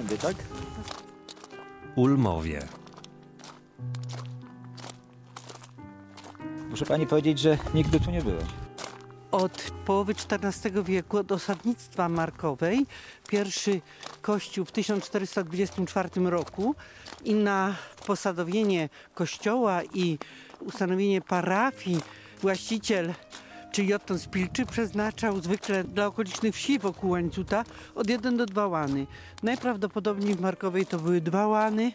Tędy, tak? Ulmowie. Muszę pani powiedzieć, że nigdy tu nie byłem. Od połowy XIV wieku, od osadnictwa Markowej, pierwszy kościół w 1424 roku i na posadowienie kościoła i ustanowienie parafii właściciel czyli Otton Spilczy przeznaczał zwykle dla okolicznych wsi wokół Łańcuta od 1 do 2 łany. Najprawdopodobniej w Markowej to były dwa łany,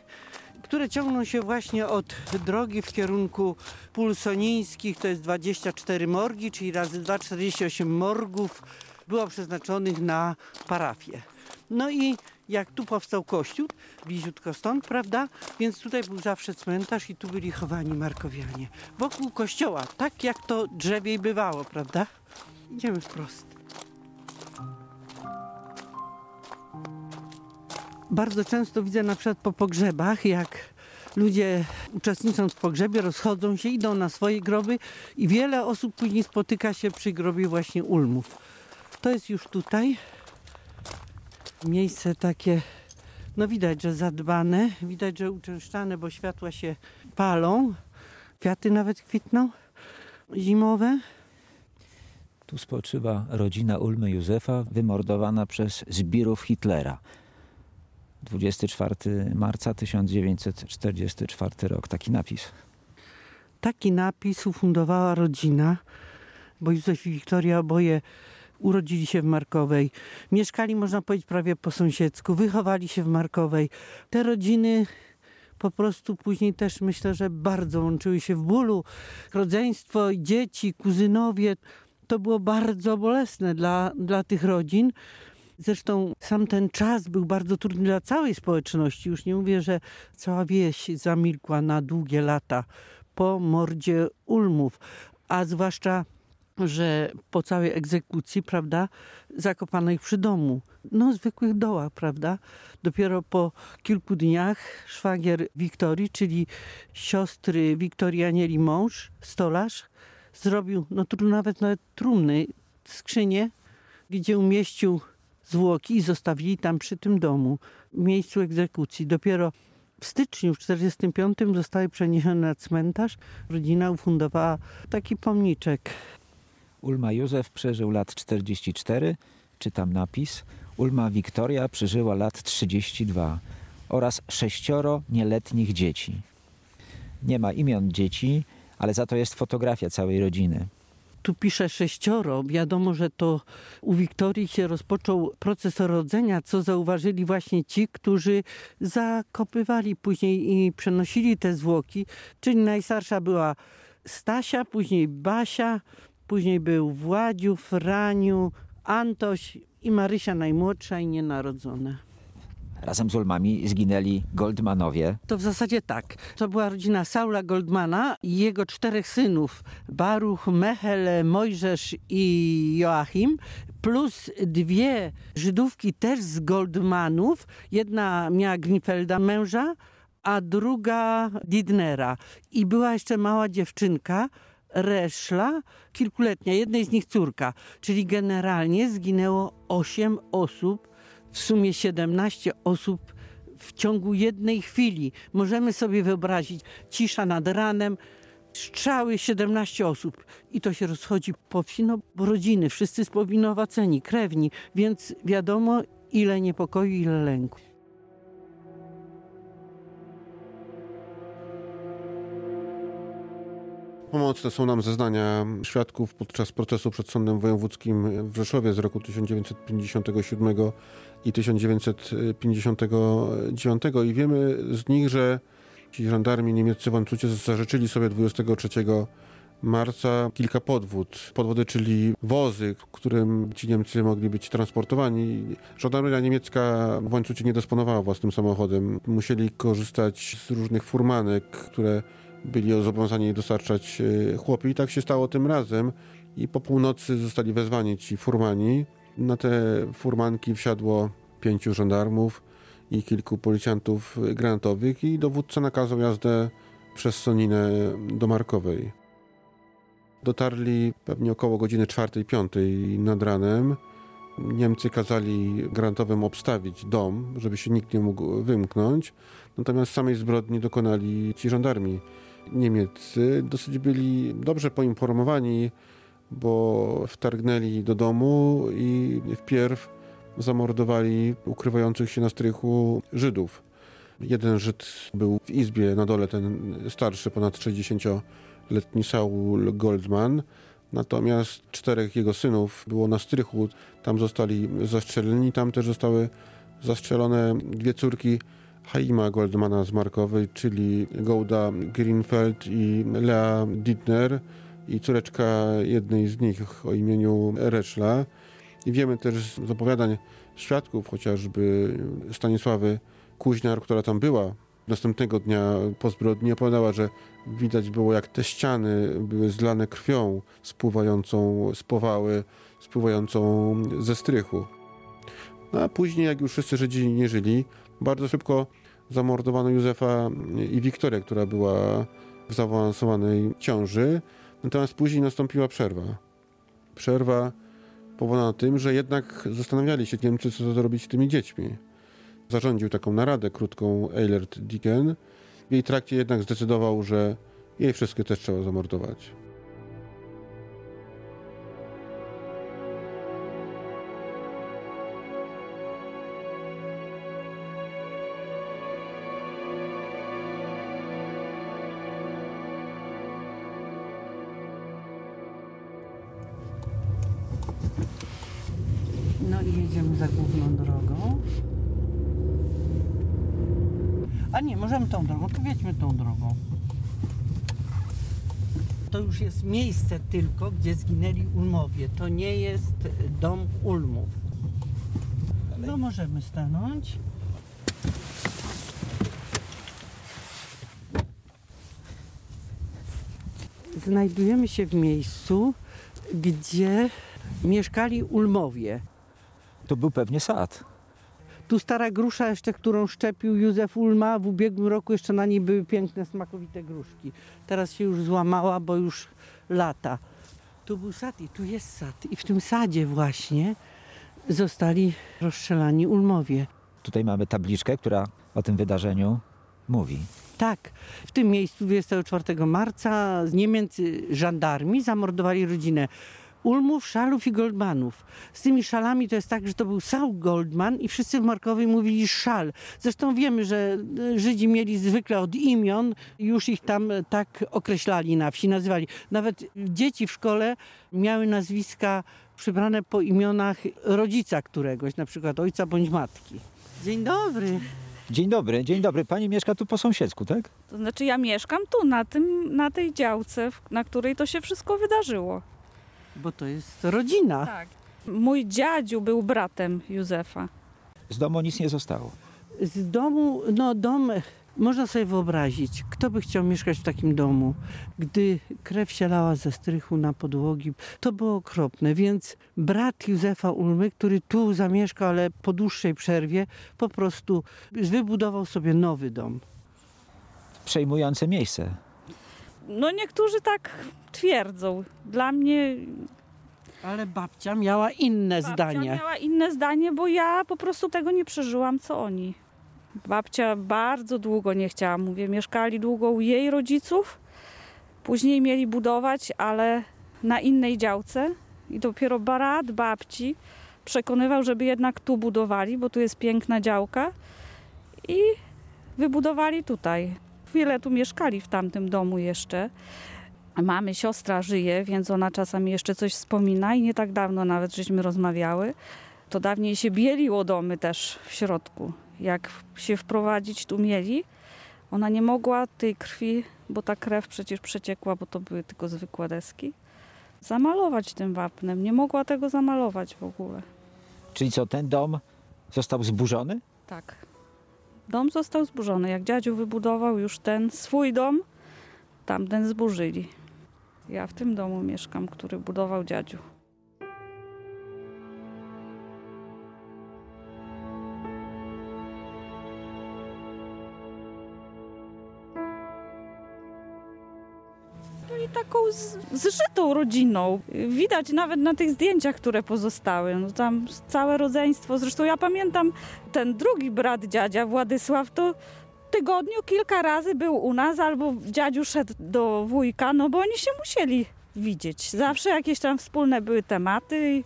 które ciągną się właśnie od drogi w kierunku pól sonińskich, to jest 24 morgi, czyli razy 2, 48 morgów było przeznaczonych na parafię. No i jak tu powstał kościół, bliziutko stąd, prawda? Więc tutaj był zawsze cmentarz i tu byli chowani Markowianie. Wokół kościoła, tak jak to drzewiej bywało, prawda? Idziemy wprost. Bardzo często widzę na przykład po pogrzebach, jak ludzie uczestnicząc w pogrzebie rozchodzą się, idą na swoje groby i wiele osób później spotyka się przy grobie właśnie Ulmów. To jest już tutaj miejsce takie, no widać, że zadbane, widać, że uczęszczane, bo światła się palą, kwiaty nawet kwitną zimowe. Tu spoczywa rodzina Ulmy Józefa, wymordowana przez zbirów Hitlera. 24 marca 1944 rok. Taki napis. Taki napis ufundowała rodzina, bo Józef i Wiktoria oboje urodzili się w Markowej. Mieszkali, można powiedzieć, prawie po sąsiedzku. Wychowali się w Markowej. Te rodziny po prostu później też myślę, że bardzo łączyły się w bólu. Rodzeństwo, dzieci, kuzynowie. To było bardzo bolesne dla, dla tych rodzin. Zresztą sam ten czas był bardzo trudny dla całej społeczności. Już nie mówię, że cała wieś zamilkła na długie lata po mordzie Ulmów, a zwłaszcza że po całej egzekucji, prawda, zakopano ich przy domu. No, zwykłych dołach, prawda. Dopiero po kilku dniach szwagier Wiktorii, czyli siostry Wiktorii Anieli mąż, stolarz, zrobił, no trudno nawet nawet trumny, skrzynię, gdzie umieścił zwłoki i zostawili tam przy tym domu, w miejscu egzekucji. Dopiero w styczniu w 1945 zostały przeniesione na cmentarz. Rodzina ufundowała taki pomniczek. Ulma Józef przeżył lat 44, czytam napis. Ulma Wiktoria przeżyła lat 32 oraz sześcioro nieletnich dzieci. Nie ma imion dzieci, ale za to jest fotografia całej rodziny tu pisze sześcioro. Wiadomo, że to u Wiktorii się rozpoczął proces rodzenia, co zauważyli właśnie ci, którzy zakopywali później i przenosili te zwłoki. Czyli najstarsza była Stasia, później Basia, później był Władziu, Franiu, Antoś i Marysia najmłodsza i nienarodzona. Razem z Ulmami zginęli Goldmanowie. To w zasadzie tak. To była rodzina Saula Goldmana i jego czterech synów. Baruch, Mechel, Mojżesz i Joachim. Plus dwie Żydówki też z Goldmanów. Jedna miała Gnifelda męża, a druga Didnera. I była jeszcze mała dziewczynka, Reszla, kilkuletnia, jednej z nich córka. Czyli generalnie zginęło osiem osób w sumie 17 osób w ciągu jednej chwili. Możemy sobie wyobrazić, cisza nad ranem, strzały 17 osób i to się rozchodzi po wsi, no rodziny, wszyscy spowinowaceni, krewni, więc wiadomo ile niepokoju, ile lęku. Pomocne są nam zeznania świadków podczas procesu przed Sądem Wojewódzkim w Rzeszowie z roku 1957 i 1959 i wiemy z nich, że ci żandarmi niemieccy w Ancucie zażyczyli sobie 23 marca kilka podwód. Podwody, czyli wozy, którym ci Niemcy mogli być transportowani. Żandarmeria niemiecka w Łańcucie nie dysponowała własnym samochodem. Musieli korzystać z różnych furmanek, które byli zobowiązani dostarczać e, chłopi. I tak się stało tym razem. I po północy zostali wezwani ci furmani. Na te furmanki wsiadło pięciu żandarmów i kilku policjantów granatowych i dowódca nakazał jazdę przez Soninę do Markowej. Dotarli pewnie około godziny czwartej, piątej nad ranem Niemcy kazali granatowym obstawić dom, żeby się nikt nie mógł wymknąć. Natomiast samej zbrodni dokonali ci żandarmi niemieccy. Dosyć byli dobrze poinformowani, bo wtargnęli do domu i wpierw zamordowali ukrywających się na strychu Żydów. Jeden Żyd był w izbie na dole, ten starszy, ponad 60-letni Saul Goldman. Natomiast czterech jego synów było na strychu, tam zostali zastrzeleni, tam też zostały zastrzelone dwie córki Haima Goldmana z Markowej, czyli Golda Greenfeld i Lea Dittner i córeczka jednej z nich o imieniu Reszla. I wiemy też z opowiadań świadków, chociażby Stanisławy Kuźniar, która tam była następnego dnia po zbrodni, opowiadała, że widać było jak te ściany były zlane krwią spływającą z powały, spływającą ze strychu. No a później, jak już wszyscy Żydzi nie żyli, bardzo szybko zamordowano Józefa i Wiktorię, która była w zaawansowanej ciąży. Natomiast później nastąpiła przerwa. Przerwa powodowana tym, że jednak zastanawiali się Niemcy, co zrobić z tymi dziećmi. Zarządził taką naradę krótką Eilert Dicken. W jej trakcie jednak zdecydował, że jej wszystkie też trzeba zamordować. Jedziemy za główną drogą. A nie, możemy tą drogą, to tą drogą. To już jest miejsce tylko, gdzie zginęli Ulmowie. To nie jest dom Ulmów. No możemy stanąć. Znajdujemy się w miejscu, gdzie mieszkali Ulmowie. To był pewnie sad. Tu stara grusza jeszcze, którą szczepił Józef Ulma. W ubiegłym roku jeszcze na niej były piękne, smakowite gruszki. Teraz się już złamała, bo już lata. Tu był sad i tu jest sad. I w tym sadzie właśnie zostali rozstrzelani Ulmowie. Tutaj mamy tabliczkę, która o tym wydarzeniu mówi. Tak, w tym miejscu 24 marca niemieccy żandarmi zamordowali rodzinę Ulmów, Szalów i Goldmanów. Z tymi szalami to jest tak, że to był Saul Goldman i wszyscy w Markowej mówili szal. Zresztą wiemy, że e, Żydzi mieli zwykle od imion, już ich tam e, tak określali na wsi, nazywali. Nawet dzieci w szkole miały nazwiska przybrane po imionach rodzica któregoś, na przykład ojca bądź matki. Dzień dobry. Dzień dobry, dzień dobry. Pani mieszka tu po sąsiedzku, tak? To znaczy ja mieszkam tu, na, tym, na tej działce, na której to się wszystko wydarzyło. Bo to jest rodzina. Tak. Mój dziadziu był bratem Józefa. Z domu nic nie zostało. Z domu, no dom, można sobie wyobrazić, kto by chciał mieszkać w takim domu, gdy krew się lała ze strychu na podłogi. To było okropne, więc brat Józefa Ulmy, który tu zamieszkał, ale po dłuższej przerwie, po prostu wybudował sobie nowy dom. Przejmujące miejsce. No niektórzy tak twierdzą. Dla mnie Ale babcia miała inne babcia zdanie. miała inne zdanie, bo ja po prostu tego nie przeżyłam, co oni. Babcia bardzo długo nie chciała, mówię, mieszkali długo u jej rodziców. Później mieli budować, ale na innej działce. I dopiero brat babci przekonywał, żeby jednak tu budowali, bo tu jest piękna działka. I wybudowali tutaj. Chwilę tu mieszkali w tamtym domu jeszcze. Mamy siostra żyje, więc ona czasami jeszcze coś wspomina i nie tak dawno nawet żeśmy rozmawiały. To dawniej się bieliło domy też w środku. Jak się wprowadzić tu mieli, ona nie mogła tej krwi, bo ta krew przecież przeciekła, bo to były tylko zwykłe deski, zamalować tym wapnem. Nie mogła tego zamalować w ogóle. Czyli co, ten dom został zburzony? Tak. Dom został zburzony. Jak dziadziu wybudował już ten swój dom, tamten zburzyli. Ja w tym domu mieszkam, który budował dziadziu. No oni taką zżytą rodziną. Widać nawet na tych zdjęciach, które pozostały. No tam całe rodzeństwo. Zresztą ja pamiętam ten drugi brat dziadzia, Władysław, to tygodniu kilka razy był u nas, albo dziadziu szedł do wujka, no bo oni się musieli widzieć. Zawsze jakieś tam wspólne były tematy. i-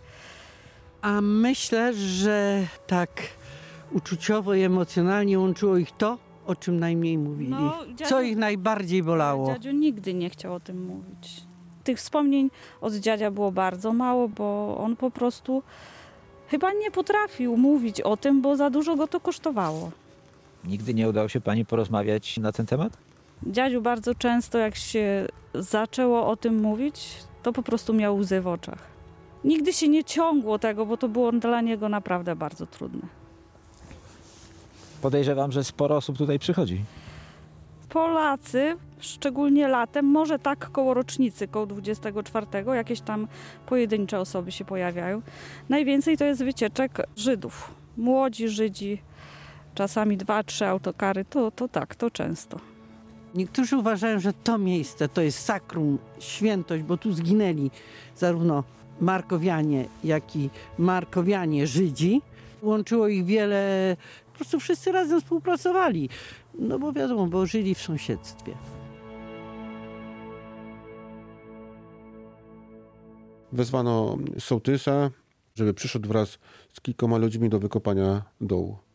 A myślę, że tak uczuciowo i emocjonalnie łączyło ich to, o czym najmniej mówili. No, Co dziadziu- ich najbardziej bolało. Dziadziu nigdy nie chciał o tym mówić. Tych wspomnień od dziadzia było bardzo mało, bo on po prostu chyba nie potrafił mówić o tym, bo za dużo go to kosztowało. Nigdy nie udało się pani porozmawiać na ten temat? Dziadziu bardzo często, jak się zaczęło o tym mówić, to po prostu miał łzy w oczach. Nigdy się nie ciągło tego, bo to było dla niego naprawdę bardzo trudne. Podejrzewam, że sporo osób tutaj przychodzi. Polacy, szczególnie latem, może tak koło rocznicy, koło 24, jakieś tam pojedyncze osoby się pojawiają. Najwięcej to jest wycieczek Żydów. Młodzi Żydzi, czasami dwa, trzy autokary, to, to tak, to często. Niektórzy uważają, że to miejsce to jest sakrum, świętość, bo tu zginęli zarówno Markowianie, jak i Markowianie Żydzi. Łączyło ich wiele, po prostu wszyscy razem współpracowali. No bo wiadomo, bo żyli w sąsiedztwie. Wezwano sołtysa, żeby przyszedł wraz z kilkoma ludźmi do wykopania dołu.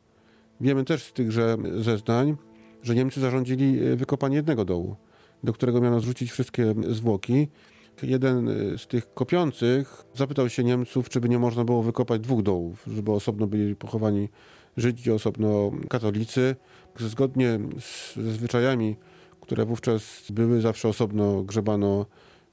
Wiemy też z tychże zeznań, że Niemcy zarządzili e, wykopanie jednego dołu, do którego miano zrzucić wszystkie zwłoki. Jeden e, z tych kopiących zapytał się Niemców, czy by nie można było wykopać dwóch dołów, żeby osobno byli pochowani Żydzi, osobno katolicy. Zgodnie ze zwyczajami, które wówczas były, zawsze osobno grzebano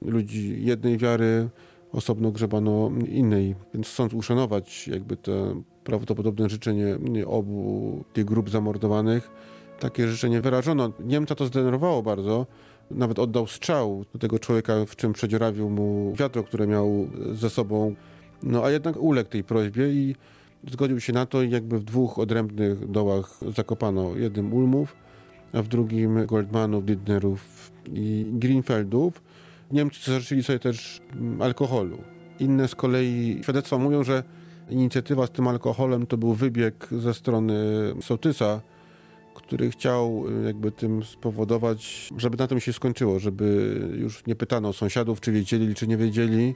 ludzi jednej wiary, osobno grzebano innej. Więc chcąc uszanować jakby to prawdopodobne życzenie obu tych grup zamordowanych, takie życzenie wyrażono. Niemca to zdenerwowało bardzo. Nawet oddał strzał do tego człowieka, w czym przedziurawił mu wiadro, które miał ze sobą. No a jednak uległ tej prośbie i zgodził się na to i jakby w dwóch odrębnych dołach zakopano. Jednym Ulmów, a w drugim Goldmanów, Didnerów i Greenfeldów. Niemcy zażyczyli sobie też mm, alkoholu. Inne z kolei świadectwa mówią, że inicjatywa z tym alkoholem to był wybieg ze strony sołtysa, który chciał y, jakby tym spowodować, żeby na tym się skończyło, żeby już nie pytano sąsiadów, czy wiedzieli, czy nie wiedzieli.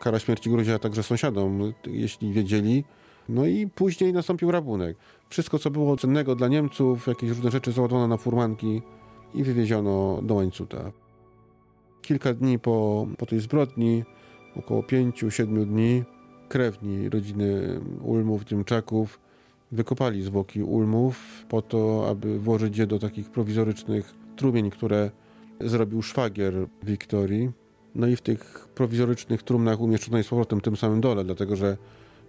Kara śmierci groziła także sąsiadom, jeśli wiedzieli. No i później nastąpił rabunek. Wszystko, co było cennego dla Niemców, jakieś różne rzeczy załadowano na furmanki i wywieziono do łańcuta. Kilka dni po, po tej zbrodni, około pięciu, siedmiu dni, krewni rodziny Ulmów, Dymczaków wykopali zwłoki Ulmów po to, aby włożyć je do takich prowizorycznych trumień, które zrobił szwagier Wiktorii. No i w tych prowizorycznych trumnach umieszczono je z powrotem w tym samym dole, dlatego że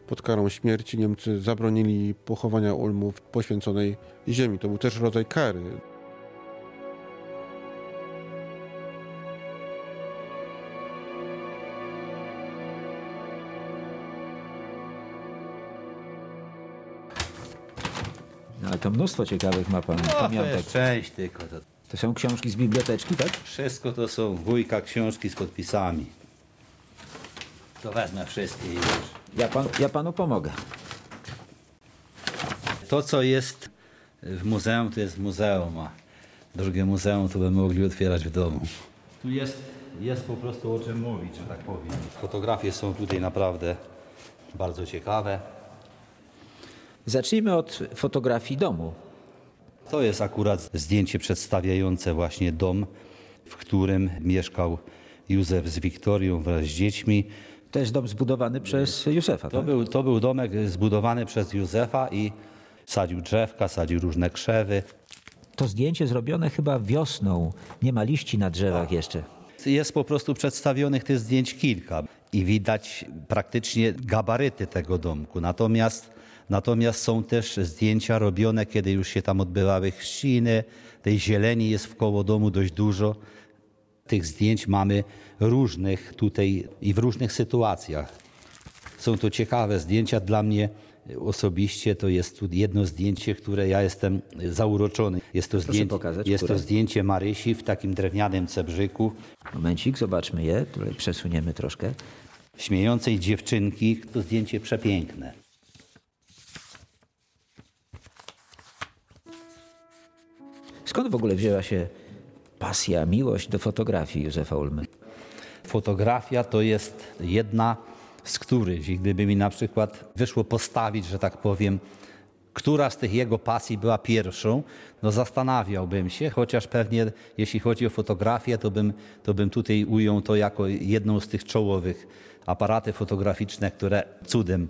pod karą śmierci Niemcy zabronili pochowania Ulmów poświęconej ziemi. To był też rodzaj kary. Ale to mnóstwo ciekawych ma pan No, to pamiątek. jest część tylko. To To są książki z biblioteczki, tak? wszystko to są wujka książki z podpisami. To wezmę wszystkie i już. Ja, pan, ja panu pomogę. To, co jest w muzeum, to jest w muzeum, a drugie muzeum to by mogli otwierać w domu. Tu jest, jest po prostu o czym mówić, że tak powiem. Fotografie są tutaj naprawdę bardzo ciekawe. Zacznijmy od fotografii domu. To jest akurat zdjęcie przedstawiające właśnie dom, w którym mieszkał Józef z Wiktorią wraz z dziećmi. To jest dom zbudowany przez Józefa, To tak? był, to był domek zbudowany przez Józefa i sadził drzewka, sadził różne krzewy. To zdjęcie zrobione chyba wiosną. Nie ma liści na drzewach jeszcze. Jest po prostu przedstawionych tych zdjęć kilka i widać praktycznie gabaryty tego domku. Natomiast, natomiast są też zdjęcia robione, kiedy już się tam odbywały chrzciny. Tej zieleni jest wkoło domu dość dużo. Tych zdjęć mamy różnych tutaj i w różnych sytuacjach. Są to ciekawe zdjęcia dla mnie osobiście. To jest tu jedno zdjęcie, które ja jestem zauroczony. Jest to, zdjęcie, pokazać, jest to zdjęcie Marysi w takim drewnianym cebrzyku, Momencik, zobaczmy je. Tutaj przesuniemy troszkę. śmiejącej dziewczynki. To zdjęcie przepiękne. Skąd w ogóle wzięła się pasja, miłość do fotografii Józefa Ulmy? Fotografia to jest jedna z których, gdyby mi na przykład wyszło postawić, że tak powiem, która z tych jego pasji była pierwszą, no zastanawiałbym się, chociaż pewnie jeśli chodzi o fotografię, to bym, to bym tutaj ujął to jako jedną z tych czołowych aparaty fotograficzne, które cudem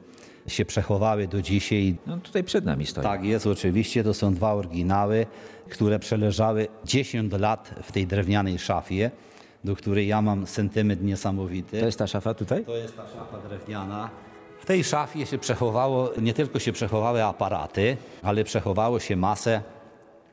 się przechowały do dzisiaj. No tutaj przed nami stoi. Tak jest, oczywiście. To są dwa oryginały, które przeleżały 10 lat w tej drewnianej szafie, do której ja mam sentyment niesamowity. To jest ta szafa tutaj? To jest ta szafa drewniana. W tej szafie się przechowało, nie tylko się przechowały aparaty, ale przechowało się masę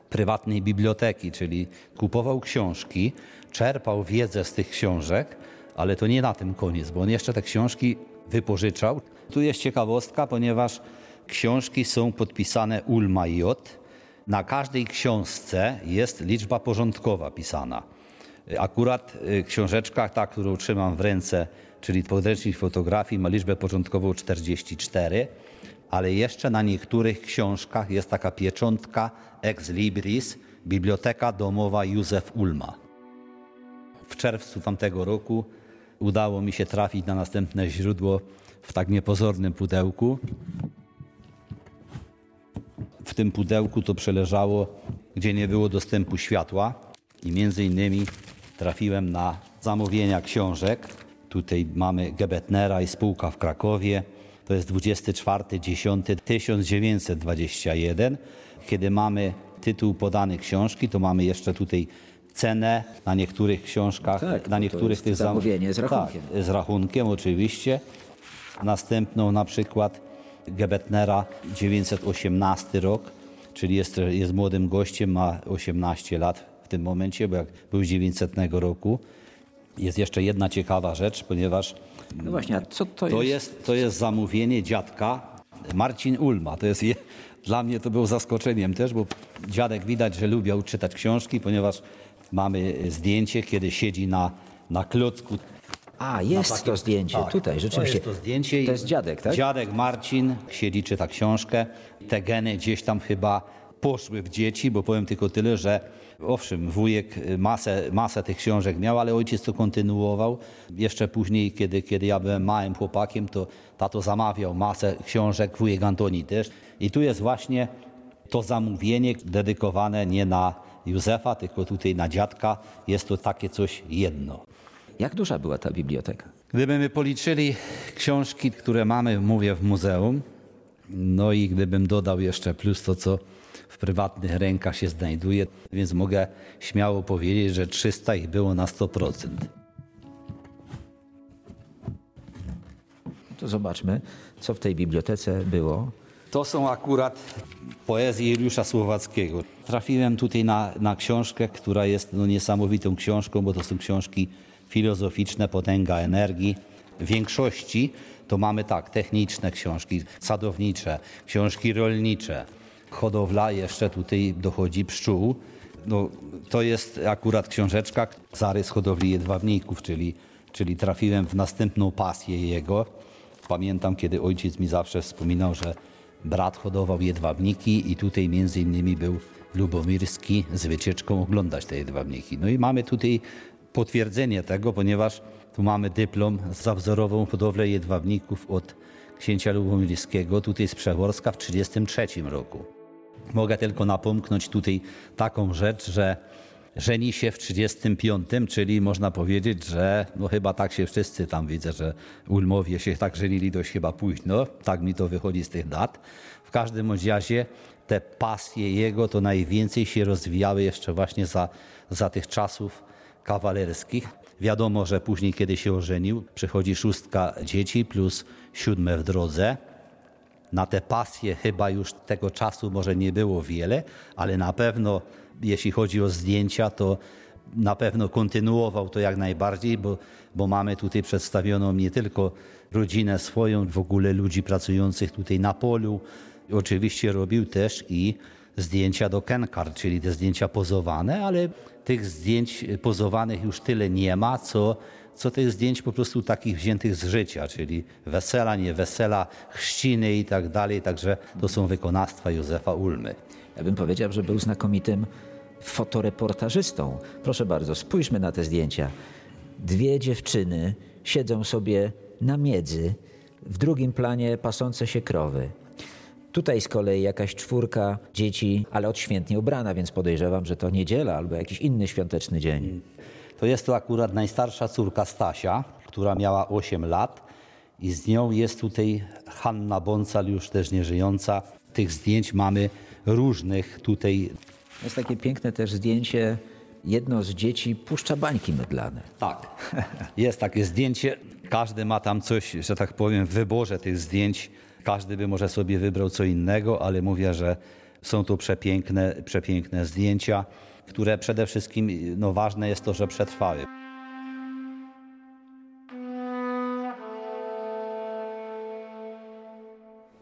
prywatnej biblioteki, czyli kupował książki, czerpał wiedzę z tych książek, ale to nie na tym koniec, bo on jeszcze te książki wypożyczał. Tu jest ciekawostka, ponieważ książki są podpisane Ulma J. Na każdej książce jest liczba porządkowa pisana. Akurat y, książeczka, ta, którą trzymam w ręce, czyli podręcznik fotografii, ma liczbę początkową 44, ale jeszcze na niektórych książkach jest taka pieczątka ex libris, Biblioteka Domowa Józef Ulma. W czerwcu tamtego roku udało mi się trafić na następne źródło w tak niepozornym pudełku. W tym pudełku to przeleżało, gdzie nie było dostępu światła i między innymi trafiłem na zamówienia książek. Tutaj mamy Gebetnera i spółka w Krakowie. To jest 24.10.1921. Kiedy mamy tytuł podany książki, to mamy jeszcze tutaj cenę na niektórych książkach, Tak, bo na niektórych tych zam- zamówienie z rachunkiem. Tak, z rachunkiem oczywiście. Następną na przykład Gebetnera 918 rok, czyli jest, jest młodym gościem, ma 18 lat w tym momencie, bo jak był z 900 roku. Jest jeszcze jedna ciekawa rzecz, ponieważ No właśnie, a co to, to jest? jest, to jest zamówienie dziadka Marcin Ulma. To jest je, dla mnie to było zaskoczeniem też, bo dziadek widać, że lubiał czytać książki, ponieważ mamy zdjęcie, kiedy siedzi na, na klocku. A, jest takim- to zdjęcie tak, tutaj, rzeczywiście. To jest to zdjęcie. To jest dziadek, tak? Dziadek Marcin siedzi, czyta książkę. Te geny gdzieś tam chyba poszły w dzieci, bo powiem tylko tyle, że owszem, wujek masę, masę tych książek miał, ale ojciec to kontynuował. Jeszcze później, kiedy, kiedy ja byłem małym chłopakiem, to tato zamawiał masę książek, wujek Antoni też. I tu jest właśnie to zamówienie dedykowane nie na Józefa, tylko tutaj na dziadka. Jest to takie coś jedno. Jak duża była ta biblioteka? Gdybyśmy policzyli książki, które mamy, mówię, w muzeum, no i gdybym dodał jeszcze plus to, co w prywatnych rękach się znajduje, więc mogę śmiało powiedzieć, że 300 ich było na 100%. To zobaczmy, co w tej bibliotece było. To są akurat poezje Juliusza Słowackiego. Trafiłem tutaj na, na książkę, która jest no, niesamowitą książką, bo to są książki filozoficzne, potęga energii. W większości to mamy tak, techniczne książki, sadownicze, książki rolnicze, hodowla, jeszcze tutaj dochodzi pszczół. No, to jest akurat książeczka, zarys hodowli jedwabników, czyli, czyli trafiłem w następną pasję jego. Pamiętam, kiedy ojciec mi zawsze wspominał, że brat hodował jedwabniki i tutaj między innymi był Lubomirski z wycieczką oglądać te jedwabniki. No i mamy tutaj potwierdzenie tego, ponieważ tu mamy dyplom za wzorową hodowlę jedwabników od księcia Lubomirskiego, tutaj z Przeworska w 1933 roku. Mogę tylko napomknąć tutaj taką rzecz, że żeni się w 35, czyli można powiedzieć, że no chyba tak się wszyscy tam widzę, że Ulmowie się tak żenili dość chyba późno, tak mi to wychodzi z tych dat. W każdym razie te pasje jego to najwięcej się rozwijały jeszcze właśnie za, za tych czasów kawalerskich. Wiadomo, że później, kiedy się ożenił, przychodzi szóstka dzieci plus siódme w drodze. Na te pasje chyba już tego czasu może nie było wiele, ale na pewno jeśli chodzi o zdjęcia, to na pewno kontynuował to jak najbardziej, bo, bo mamy tutaj przedstawioną nie tylko rodzinę swoją, w ogóle ludzi pracujących tutaj na polu. Oczywiście robił też i zdjęcia do Kenkar, czyli te zdjęcia pozowane, ale tych zdjęć pozowanych już tyle nie ma, co, co tych zdjęć po prostu takich wziętych z życia, czyli wesela, nie wesela, chrzciny i tak dalej. Także to są wykonawstwa Józefa Ulmy. Ja bym powiedział, że był znakomitym fotoreportażystą. Proszę bardzo, spójrzmy na te zdjęcia. Dwie dziewczyny siedzą sobie na miedzy, w drugim planie pasące się krowy. Tutaj z kolei jakaś czwórka dzieci, ale odświętnie ubrana, więc podejrzewam, że to niedziela albo jakiś inny świąteczny dzień. To jest to akurat najstarsza córka Stasia, która miała 8 lat i z nią jest tutaj Hanna Boncal, już też nieżyjąca. Tych zdjęć mamy różnych tutaj. Jest takie piękne też zdjęcie. Jedno z dzieci puszcza bańki mydlane. Tak, jest takie zdjęcie. Każdy ma tam coś, że tak powiem, w wyborze tych zdjęć. Każdy by może sobie wybrał co innego, ale mówię, że są to przepiękne, przepiękne zdjęcia, które przede wszystkim no, ważne jest to, że przetrwały.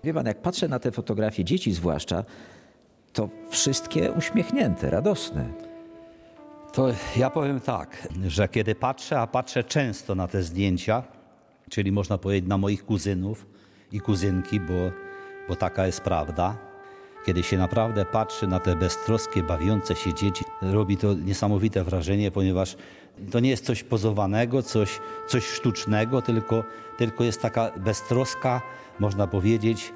Wie pan, jak patrzę na te fotografie dzieci zwłaszcza, to wszystkie uśmiechnięte, radosne. To ja powiem tak, że kiedy patrzę, a patrzę często na te zdjęcia, czyli można powiedzieć na moich kuzynów i kuzynki, bo, bo taka jest prawda, kiedy się naprawdę patrzy na te beztroskie, bawiące się dzieci, robi to niesamowite wrażenie, ponieważ to nie jest coś pozowanego, coś, coś sztucznego, tylko, tylko jest taka beztroska, można powiedzieć,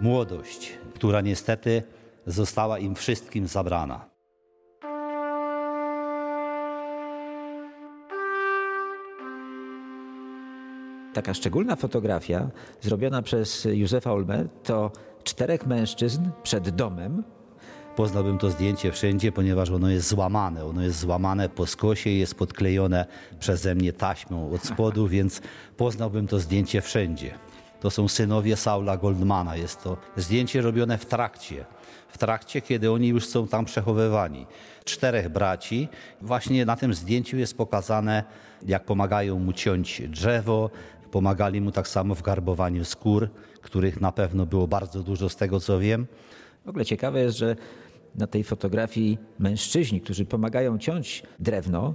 młodość, która niestety została im wszystkim zabrana. Taka szczególna fotografia zrobiona przez Józefa Olmę to czterech mężczyzn przed domem. Poznałbym to zdjęcie wszędzie, ponieważ ono jest złamane. Ono jest złamane po skosie, jest podklejone przeze mnie taśmą od spodu, więc poznałbym to zdjęcie wszędzie. To są synowie Saula Goldmana. Jest to zdjęcie robione w trakcie. W trakcie, kiedy oni już są tam przechowywani. Czterech braci. Właśnie na tym zdjęciu jest pokazane, jak pomagają mu ciąć drzewo. Pomagali mu tak samo w garbowaniu skór, których na pewno było bardzo dużo z tego, co wiem. W ogóle ciekawe jest, że na tej fotografii mężczyźni, którzy pomagają ciąć drewno,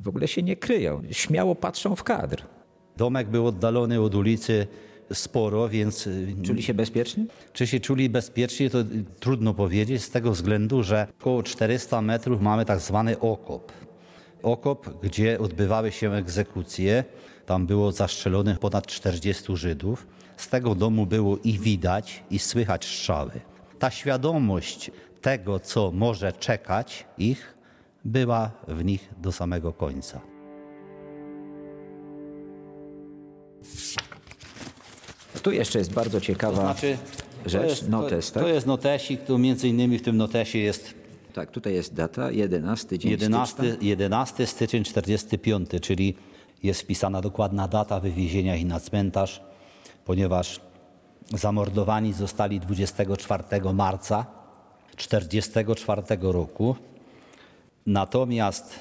w ogóle się nie kryją. Śmiało patrzą w kadr. Domek był oddalony od ulicy sporo, więc Czuli się bezpiecznie? Czy się czuli bezpiecznie, to trudno powiedzieć, z tego względu, że około 400 metrów mamy tak zwany okop. Okop, gdzie odbywały się egzekucje. Tam było zastrzelonych ponad 40 Żydów. Z tego domu było i widać, i słychać strzały. Ta świadomość tego, co może czekać ich, była w nich do samego końca. Tu jeszcze jest bardzo ciekawa Znaczy, rzecz, to jest, notes, to, tak? to jest notesik, to między innymi w tym notesie jest Tak, tutaj jest data, 11 dzień 11, stycznia. 11 styczeń 45, czyli jest wpisana dokładna data wywiezienia ich na cmentarz, ponieważ zamordowani zostali 24 marca 44 roku. Natomiast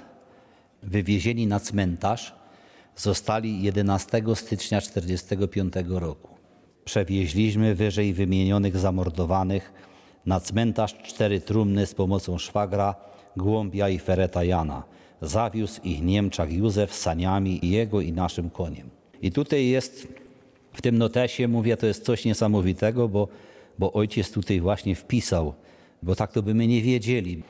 wywiezieni na cmentarz zostali 11 stycznia 45 roku. Przewieźliśmy wyżej wymienionych zamordowanych na cmentarz cztery trumny z pomocą szwagra, Głąbia i Fereta Jana. Zawiózł ich Niemczak Józef saniami jego i naszym koniem. I tutaj jest w tym notesie, mówię, to jest coś niesamowitego, bo, bo ojciec tutaj właśnie wpisał, bo tak to by my nie wiedzieli.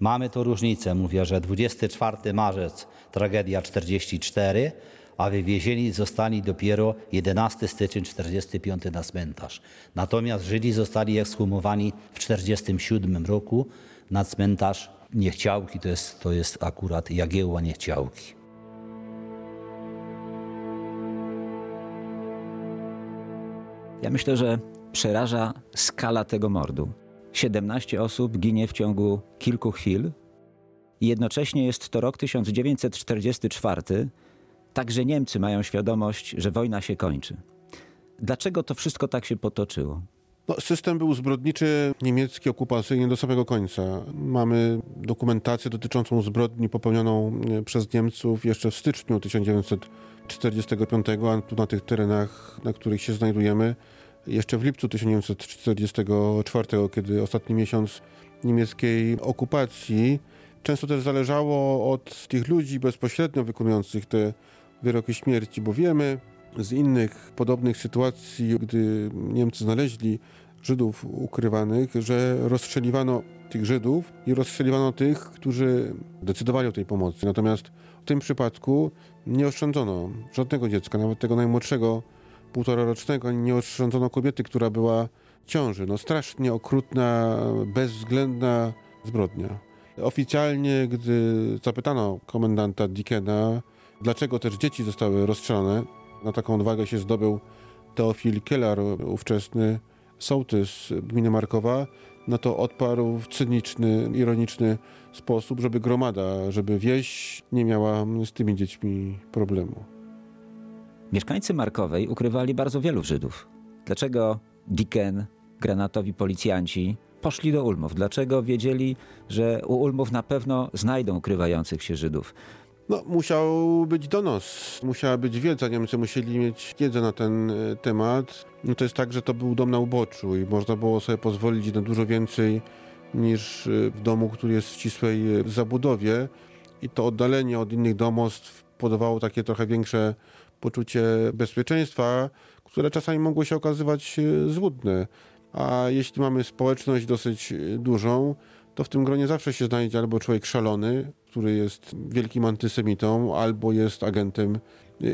Mamy to różnicę, mówię, że 24 marzec tragedia 44, a wywiezieni zostali dopiero 11 styczeń 45 na cmentarz. Natomiast Żydzi zostali ekshumowani w 47 roku na cmentarz Niechciałki, to jest, to jest akurat Jagiełła Niechciałki. Ja myślę, że przeraża skala tego mordu. 17 osób ginie w ciągu kilku chwil jednocześnie jest to rok 1944. Także Niemcy mają świadomość, że wojna się kończy. Dlaczego to wszystko tak się potoczyło? No, system był zbrodniczy, niemiecki, okupacyjny do samego końca. Mamy dokumentację dotyczącą zbrodni popełnioną e, przez Niemców jeszcze w styczniu 1945, a tu na tych terenach, na których się znajdujemy, jeszcze w lipcu 1944, kiedy ostatni miesiąc niemieckiej okupacji. Często też zależało od tych ludzi bezpośrednio wykonujących te wyroki śmierci, bo wiemy z innych podobnych sytuacji, gdy Niemcy znaleźli Żydów ukrywanych, że rozstrzeliwano tych Żydów i rozstrzeliwano tych, którzy decydowali o tej pomocy. Natomiast w tym przypadku nie oszczędzono żadnego dziecka, nawet tego najmłodszego, półtorarocznego, nie oszczędzono kobiety, która była w ciąży. No strasznie okrutna, bezwzględna zbrodnia. Oficjalnie, gdy zapytano komendanta Dickena, dlaczego też dzieci zostały rozstrzelone, na taką odwagę się zdobył Teofil Kelar, ówczesny sołtys gminy Markowa, no to odparł w cyniczny, ironiczny sposób, żeby gromada, żeby wieś nie miała z tymi dziećmi problemu. Mieszkańcy Markowej ukrywali bardzo wielu Żydów. Dlaczego Dicken, granatowi policjanci poszli do Ulmów? Dlaczego wiedzieli, że u Ulmów na pewno znajdą ukrywających się Żydów? No, musiał być donos, musiała być wiedza. Niemcy musieli mieć wiedzę na ten e, temat. No to jest tak, że to był dom na uboczu i można było sobie pozwolić na dużo więcej niż e, w domu, który jest w ścisłej e, zabudowie. I to oddalenie od innych domostw podawało takie trochę większe poczucie bezpieczeństwa, które czasami mogło się okazywać złudne. A jeśli mamy społeczność dosyć dużą, to w tym gronie zawsze się znajdzie albo człowiek szalony, który jest wielkim antysemitą, albo jest agentem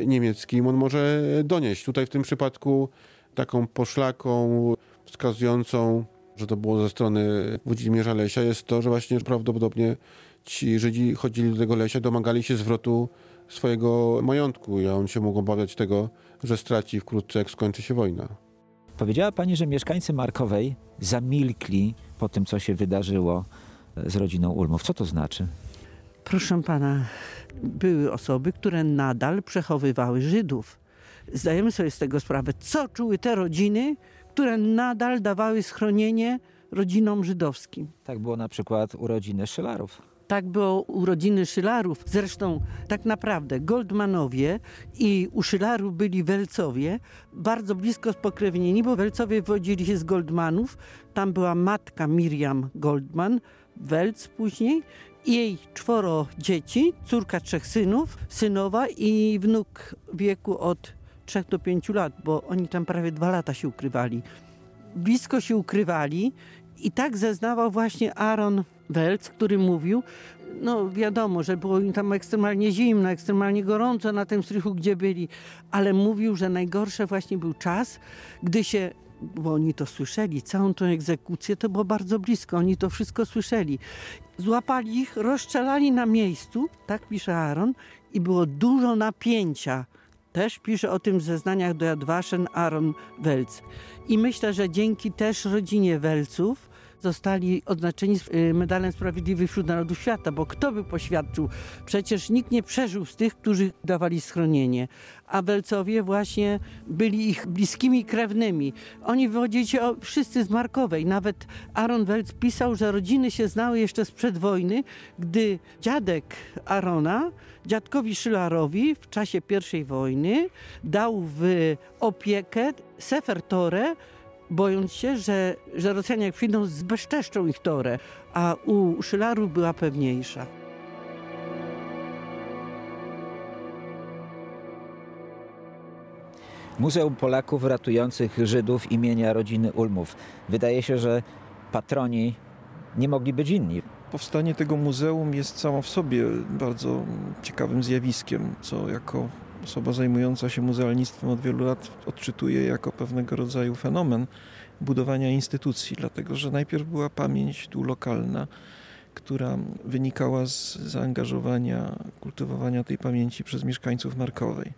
niemieckim. On może donieść. Tutaj w tym przypadku taką poszlaką wskazującą, że to było ze strony Włodzimierza Lesia, jest to, że właśnie prawdopodobnie ci Żydzi chodzili do tego Lesia, domagali się zwrotu swojego majątku, a on się mógł obawiać tego, że straci wkrótce, jak skończy się wojna. Powiedziała pani, że mieszkańcy Markowej zamilkli po tym, co się wydarzyło z rodziną Ulmów. Co to znaczy? Proszę pana, były osoby, które nadal przechowywały Żydów. Zdajemy sobie z tego sprawę, co czuły te rodziny, które nadal dawały schronienie rodzinom żydowskim. Tak było na przykład urodziny Szylarów. Tak było urodziny Szylarów. Zresztą tak naprawdę Goldmanowie i u Szylarów byli Welcowie, bardzo blisko spokrewnieni, bo Welcowie wywodzili się z Goldmanów. Tam była matka Miriam Goldman, Welc później, jej czworo dzieci, córka trzech synów, synowa i wnuk wieku od 3 do 5 lat, bo oni tam prawie dwa lata się ukrywali. Blisko się ukrywali i tak zeznawał właśnie Aaron Welc, który mówił, no wiadomo, że było im tam ekstremalnie zimno, ekstremalnie gorąco na tym strychu, gdzie byli, ale mówił, że najgorsze właśnie był czas, gdy się bo oni to słyszeli, całą tą egzekucję to było bardzo blisko, oni to wszystko słyszeli. Złapali ich, rozstrzelali na miejscu, tak pisze Aaron, i było dużo napięcia. Też pisze o tym w zeznaniach do Jadwaszen Aaron Welc. I myślę, że dzięki też rodzinie Welców zostali odznaczeni y, medalem Sprawiedliwych wśród Narodów Świata, bo kto by poświadczył? Przecież nikt nie przeżył z tych, którzy dawali schronienie. A Welcowie właśnie byli ich bliskimi krewnymi. Oni wychodzili się wszyscy z Markowej. Nawet Aaron Welc pisał, że rodziny się znały jeszcze sprzed wojny, gdy dziadek Arona dziadkowi Szylarowi w czasie I wojny dał w opiekę Sefer Torę, bojąc się, że, że Rosjanie jak przyjdą, zbezczeszczą ich torę, a u Szylarów była pewniejsza. Muzeum Polaków ratujących Żydów imienia rodziny Ulmów. Wydaje się, że patroni nie mogli być inni. Powstanie tego muzeum jest samo w sobie bardzo ciekawym zjawiskiem, co jako osoba zajmująca się muzealnictwem od wielu lat odczytuje jako pewnego rodzaju fenomen budowania instytucji, dlatego że najpierw była pamięć tu lokalna, która wynikała z zaangażowania, kultywowania tej pamięci przez mieszkańców Markowej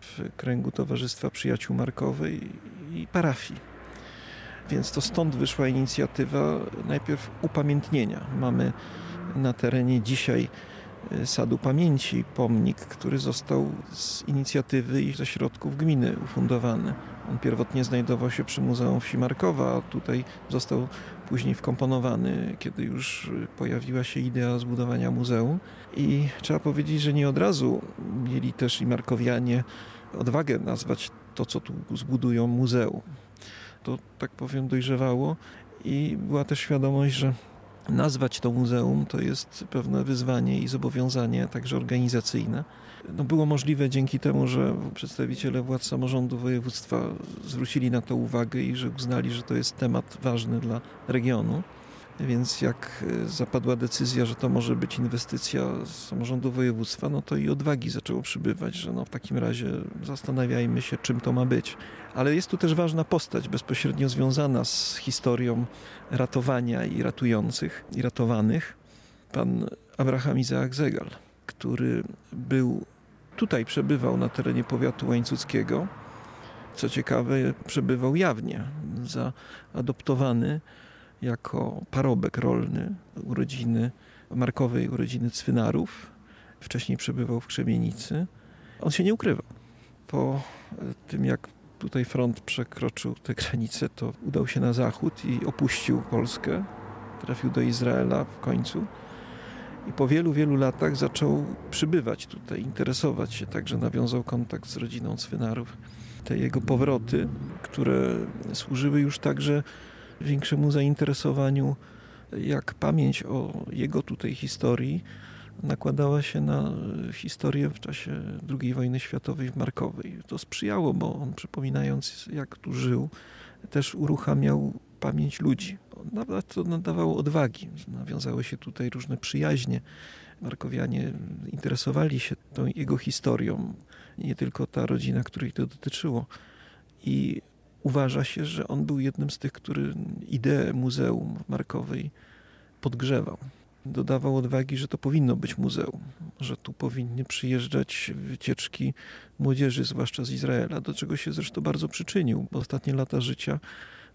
w kręgu Towarzystwa Przyjaciół Markowej i parafii. Więc to stąd wyszła inicjatywa najpierw upamiętnienia. Mamy na terenie dzisiaj Sadu Pamięci pomnik, który został z inicjatywy i ze środków gminy ufundowany. On pierwotnie znajdował się przy Muzeum Wsi Markowa, a tutaj został później wkomponowany, kiedy już pojawiła się idea zbudowania muzeum. I trzeba powiedzieć, że nie od razu mieli też i Markowianie odwagę nazwać to, co tu zbudują muzeum. To, tak powiem, dojrzewało i była też świadomość, że nazwać to muzeum to jest pewne wyzwanie i zobowiązanie, także organizacyjne. No było możliwe dzięki temu, że przedstawiciele władz samorządu województwa zwrócili na to uwagę i że uznali, że to jest temat ważny dla regionu. Więc jak zapadła decyzja, że to może być inwestycja samorządu województwa, no to i odwagi zaczęło przybywać, że no w takim razie zastanawiajmy się, czym to ma być. Ale jest tu też ważna postać bezpośrednio związana z historią ratowania i ratujących i ratowanych. Pan Abraham Izaak Zegal, który był tutaj przebywał na terenie powiatu łańcuckiego. Co ciekawe, przebywał jawnie, zaadoptowany jako parobek rolny urodziny markowej urodziny Cwynarów. Wcześniej przebywał w Krzemienicy. On się nie ukrywał. Po tym, jak tutaj front przekroczył te granice, to udał się na zachód i opuścił Polskę. Trafił do Izraela w końcu. I po wielu, wielu latach zaczął przybywać tutaj, interesować się, także nawiązał kontakt z rodziną Cwynarów. Te jego powroty, które służyły już także większemu zainteresowaniu, jak pamięć o jego tutaj historii nakładała się na historię w czasie II wojny światowej w Markowej. To sprzyjało, bo on przypominając jak tu żył, też uruchamiał pamięć ludzi. Nawet to nadawało odwagi. Nawiązały się tutaj różne przyjaźnie. Markowianie interesowali się tą jego historią, nie tylko ta rodzina, której to dotyczyło. I uważa się, że on był jednym z tych, który ideę Muzeum Markowej podgrzewał. Dodawał odwagi, że to powinno być muzeum, że tu powinny przyjeżdżać wycieczki młodzieży, zwłaszcza z Izraela, do czego się zresztą bardzo przyczynił, bo ostatnie lata życia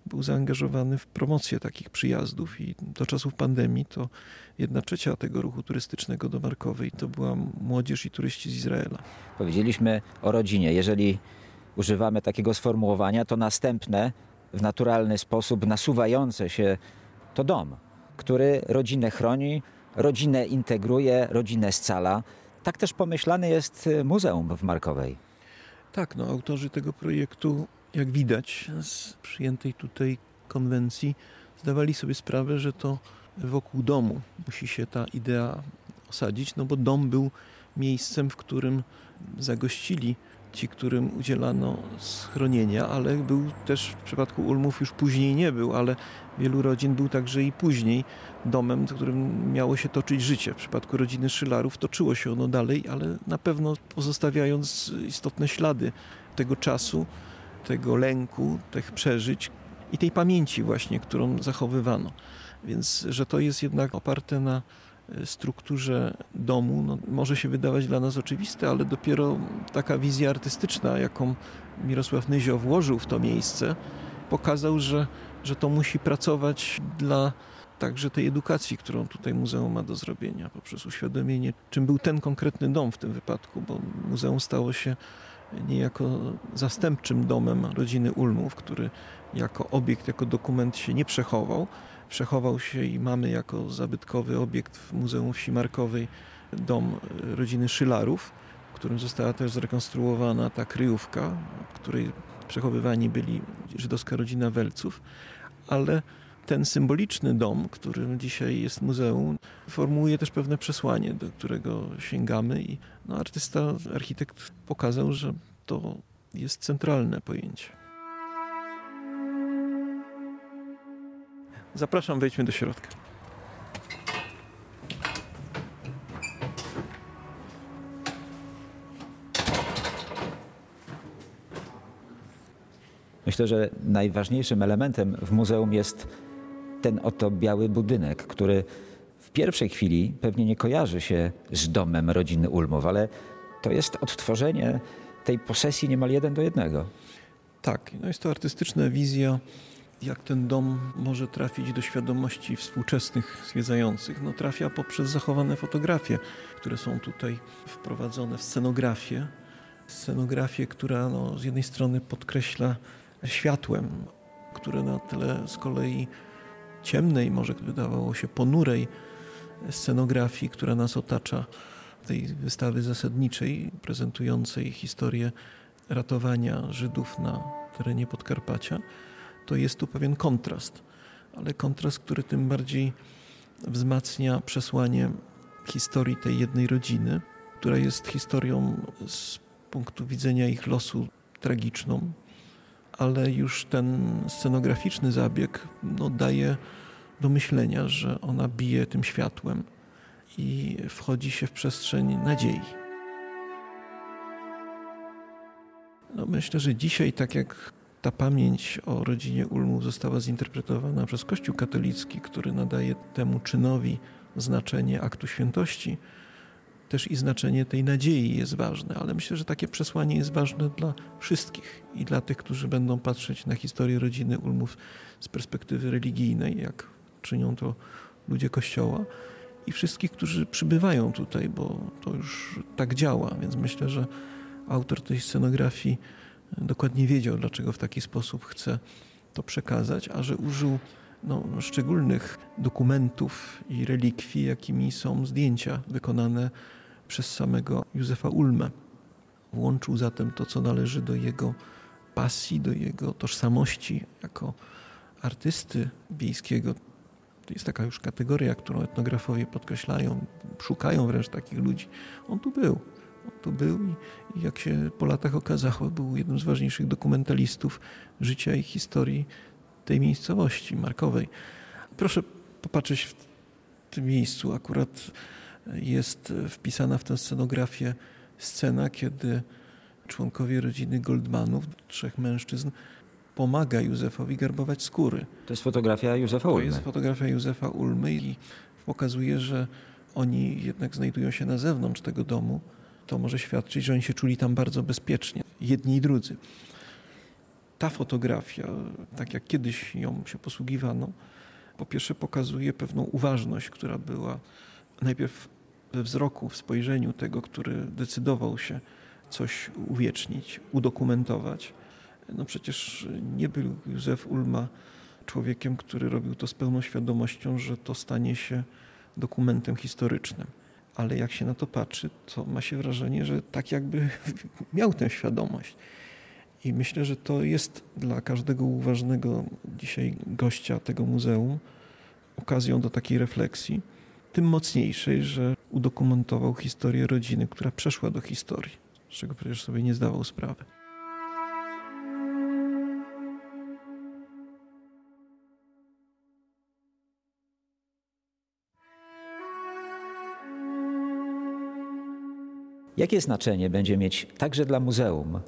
był zaangażowany w promocję takich przyjazdów i do czasów pandemii to jedna trzecia tego ruchu turystycznego do Markowej to była młodzież i turyści z Izraela. Powiedzieliśmy o rodzinie. Jeżeli używamy takiego sformułowania, to następne w naturalny sposób nasuwające się to dom, który rodzinę chroni, rodzinę integruje, rodzinę scala. Tak też pomyślane jest muzeum w Markowej. Tak, no autorzy tego projektu jak widać z przyjętej tutaj konwencji, zdawali sobie sprawę, że to wokół domu musi się ta idea osadzić, no bo dom był miejscem, w którym zagościli ci, którym udzielano schronienia, ale był też w przypadku Ulmów już później nie był, ale wielu rodzin był także i później domem, w którym miało się toczyć życie. W przypadku rodziny Szylarów toczyło się ono dalej, ale na pewno pozostawiając istotne ślady tego czasu, tego lęku, tych przeżyć i tej pamięci właśnie, którą zachowywano. Więc, że to jest jednak oparte na strukturze domu, no, może się wydawać dla nas oczywiste, ale dopiero taka wizja artystyczna, jaką Mirosław Nyzio włożył w to miejsce, pokazał, że, że to musi pracować dla także tej edukacji, którą tutaj muzeum ma do zrobienia, poprzez uświadomienie, czym był ten konkretny dom w tym wypadku, bo muzeum stało się niejako zastępczym domem rodziny Ulmów, który jako obiekt, jako dokument się nie przechował. Przechował się i mamy jako zabytkowy obiekt w Muzeum Wsi Markowej dom rodziny Szylarów, w którym została też zrekonstruowana ta kryjówka, w której przechowywani byli żydowska rodzina Welców, ale ten symboliczny dom, którym dzisiaj jest muzeum, formułuje też pewne przesłanie, do którego sięgamy i no, artysta, architekt pokazał, że to jest centralne pojęcie. Zapraszam, wejdźmy do środka. Myślę, że najważniejszym elementem w muzeum jest ten oto biały budynek, który w pierwszej chwili pewnie nie kojarzy się z domem rodziny Ulmów, ale to jest odtworzenie tej posesji niemal jeden do jednego. Tak, no jest to artystyczna wizja, jak ten dom może trafić do świadomości współczesnych zwiedzających. No, trafia poprzez zachowane fotografie, które są tutaj wprowadzone w scenografię. Scenografię, która no, z jednej strony podkreśla światłem, które na tle z kolei ciemnej, może wydawało się ponurej scenografii, która nas otacza, tej wystawy zasadniczej prezentującej historię ratowania Żydów na terenie Podkarpacia, to jest tu pewien kontrast, ale kontrast, który tym bardziej wzmacnia przesłanie historii tej jednej rodziny, która jest historią z punktu widzenia ich losu tragiczną, ale już ten scenograficzny zabieg no, daje do myślenia, że ona bije tym światłem i wchodzi się w przestrzeń nadziei. No, myślę, że dzisiaj, tak jak ta pamięć o rodzinie Ulmów została zinterpretowana przez Kościół katolicki, który nadaje temu czynowi znaczenie aktu świętości, też i znaczenie tej nadziei jest ważne, ale myślę, że takie przesłanie jest ważne dla wszystkich i dla tych, którzy będą patrzeć na historię rodziny Ulmów z perspektywy religijnej, jak czynią to ludzie Kościoła, i wszystkich, którzy przybywają tutaj, bo to już tak działa, więc myślę, że autor tej scenografii dokładnie wiedział, dlaczego w taki sposób chce to przekazać, a że użył no, szczególnych dokumentów i relikwii, jakimi są zdjęcia wykonane przez samego Józefa Ulmę. Włączył zatem to, co należy do jego pasji, do jego tożsamości jako artysty wiejskiego. To jest taka już kategoria, którą etnografowie podkreślają, szukają wręcz takich ludzi. On tu był. Tu był i, i jak się po latach okazało, był jednym z ważniejszych dokumentalistów życia i historii tej miejscowości markowej. Proszę popatrzeć w tym miejscu. Akurat jest wpisana w tę scenografię scena, kiedy członkowie rodziny Goldmanów, trzech mężczyzn, pomaga Józefowi garbować skóry. To jest fotografia Józefa To Ulmy. jest fotografia Józefa Ulmy i pokazuje, że oni jednak znajdują się na zewnątrz tego domu. To może świadczyć, że oni się czuli tam bardzo bezpiecznie, jedni i drudzy. Ta fotografia, tak jak kiedyś ją się posługiwano, po pierwsze pokazuje pewną uważność, która była najpierw we wzroku, w spojrzeniu tego, który decydował się coś uwiecznić, udokumentować. No przecież nie był Józef Ulma człowiekiem, który robił to z pełną świadomością, że to stanie się dokumentem historycznym. Ale jak się na to patrzy, to ma się wrażenie, że tak jakby miał tę świadomość. I myślę, że to jest dla każdego uważnego dzisiaj gościa tego muzeum okazją do takiej refleksji, tym mocniejszej, że udokumentował historię rodziny, która przeszła do historii, z czego przecież sobie nie zdawał sprawy. Jakie znaczenie będzie mieć także dla muzeum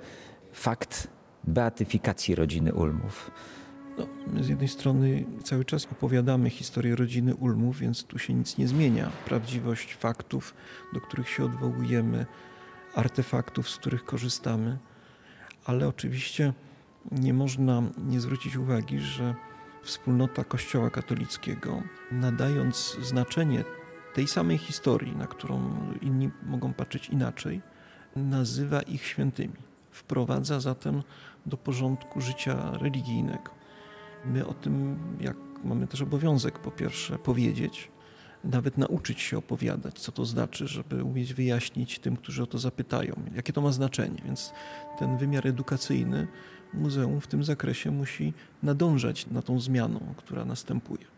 fakt beatyfikacji rodziny Ulmów? No, z jednej strony cały czas opowiadamy historię rodziny Ulmów, więc tu się nic nie zmienia. Prawdziwość faktów, do których się odwołujemy, artefaktów, z których korzystamy, ale oczywiście nie można nie zwrócić uwagi, że wspólnota Kościoła katolickiego, nadając znaczenie tej samej historii, na którą inni mogą patrzeć inaczej, nazywa ich świętymi. Wprowadza zatem do porządku życia religijnego. My o tym, jak mamy też obowiązek, po pierwsze, powiedzieć, nawet nauczyć się opowiadać, co to znaczy, żeby umieć wyjaśnić tym, którzy o to zapytają, jakie to ma znaczenie. Więc ten wymiar edukacyjny muzeum w tym zakresie musi nadążać na tą zmianą, która następuje.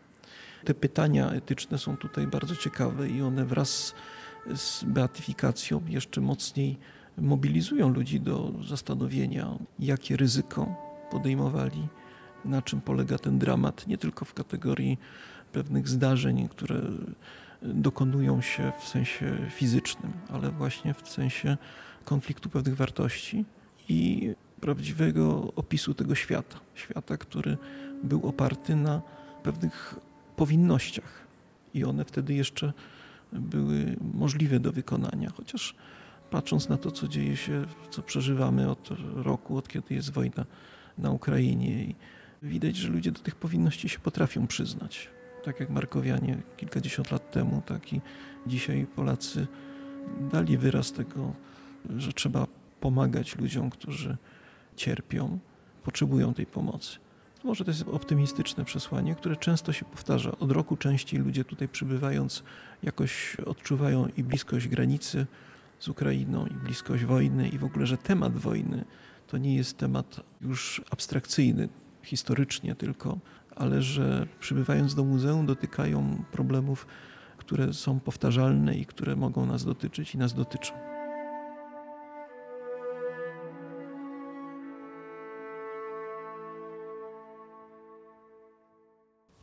Te pytania etyczne są tutaj bardzo ciekawe i one wraz z beatyfikacją jeszcze mocniej mobilizują ludzi do zastanowienia, jakie ryzyko podejmowali, na czym polega ten dramat, nie tylko w kategorii pewnych zdarzeń, które dokonują się w sensie fizycznym, ale właśnie w sensie konfliktu pewnych wartości i prawdziwego opisu tego świata. Świata, który był oparty na pewnych powinnościach i one wtedy jeszcze były możliwe do wykonania, chociaż patrząc na to, co dzieje się, co przeżywamy od roku, od kiedy jest wojna na Ukrainie i widać, że ludzie do tych powinności się potrafią przyznać. Tak jak Markowianie kilkadziesiąt lat temu, tak i dzisiaj Polacy dali wyraz tego, że trzeba pomagać ludziom, którzy cierpią, potrzebują tej pomocy. Może to jest optymistyczne przesłanie, które często się powtarza. Od roku częściej ludzie tutaj przybywając jakoś odczuwają i bliskość granicy z Ukrainą, i bliskość wojny, i w ogóle, że temat wojny to nie jest temat już abstrakcyjny historycznie tylko, ale że przybywając do muzeum dotykają problemów, które są powtarzalne i które mogą nas dotyczyć i nas dotyczą.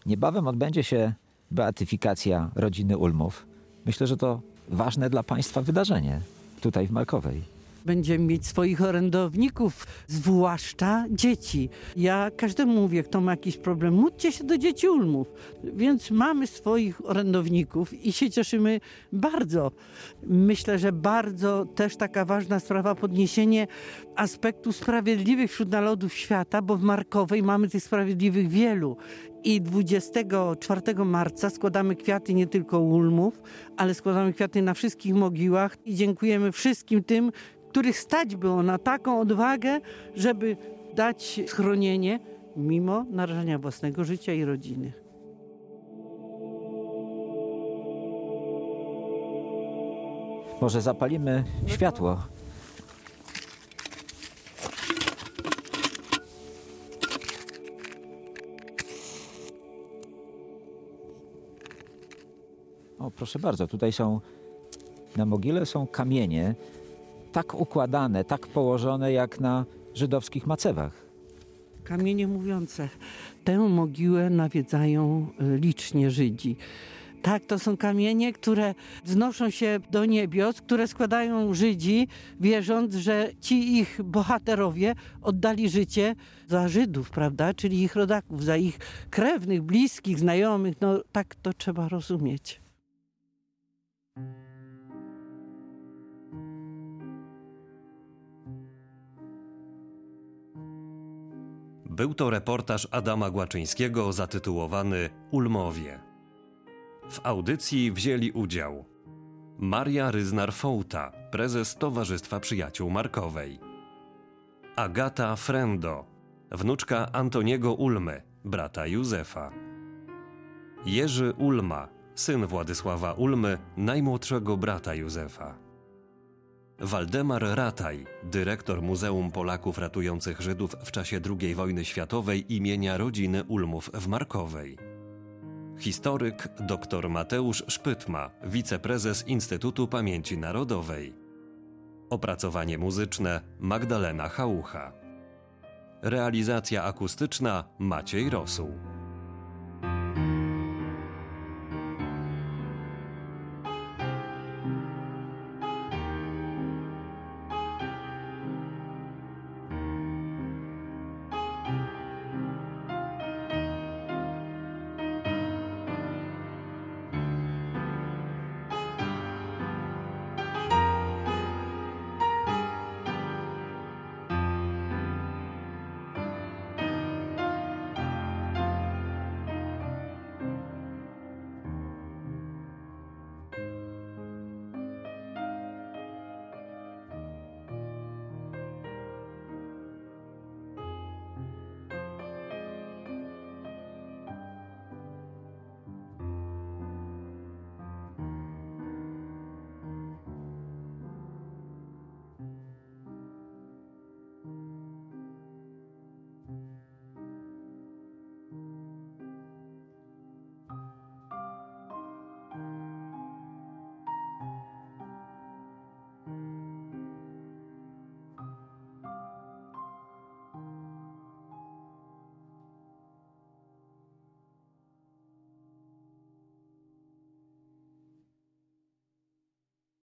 Niebawem odbędzie się beatyfikacja rodziny Ulmów. Myślę, że to ważne dla Państwa wydarzenie tutaj w Markowej. Będziemy mieć swoich orędowników, zwłaszcza dzieci. Ja każdemu mówię, kto ma jakiś problem, módlcie się do dzieci Ulmów. Więc mamy swoich orędowników i się cieszymy bardzo. Myślę, że bardzo też taka ważna sprawa podniesienie aspektu sprawiedliwych wśród narodów świata, bo w Markowej mamy tych sprawiedliwych wielu. I 24 marca składamy kwiaty nie tylko Ulmów, ale składamy kwiaty na wszystkich mogiłach i dziękujemy wszystkim tym, których stać było na taką odwagę, żeby dać schronienie mimo narażenia własnego życia i rodziny. Może zapalimy światło. O, proszę bardzo, tutaj są na mogile są kamienie tak układane, tak położone jak na żydowskich macewach. Kamienie mówiące. Tę mogiłę nawiedzają y, licznie Żydzi. Tak, to są kamienie, które wznoszą się do niebios, które składają Żydzi, wierząc, że ci ich bohaterowie oddali życie za Żydów, prawda? Czyli ich rodaków, za ich krewnych, bliskich, znajomych. No tak to trzeba rozumieć. Był to reportaż Adama Głaczyńskiego zatytułowany Ulmowie. W audycji wzięli udział Maria Ryznar-Fołta, prezes Towarzystwa Przyjaciół Markowej, Agata Frendo, wnuczka Antoniego Ulmy, brata Józefa, Jerzy Ulma, syn Władysława Ulmy, najmłodszego brata Józefa. Waldemar Rataj, dyrektor Muzeum Polaków Ratujących Żydów w czasie II wojny światowej imienia rodziny Ulmów w Markowej. Historyk dr Mateusz Szpytma, wiceprezes Instytutu Pamięci Narodowej. Opracowanie muzyczne Magdalena Chałucha. Realizacja akustyczna Maciej Rosuł.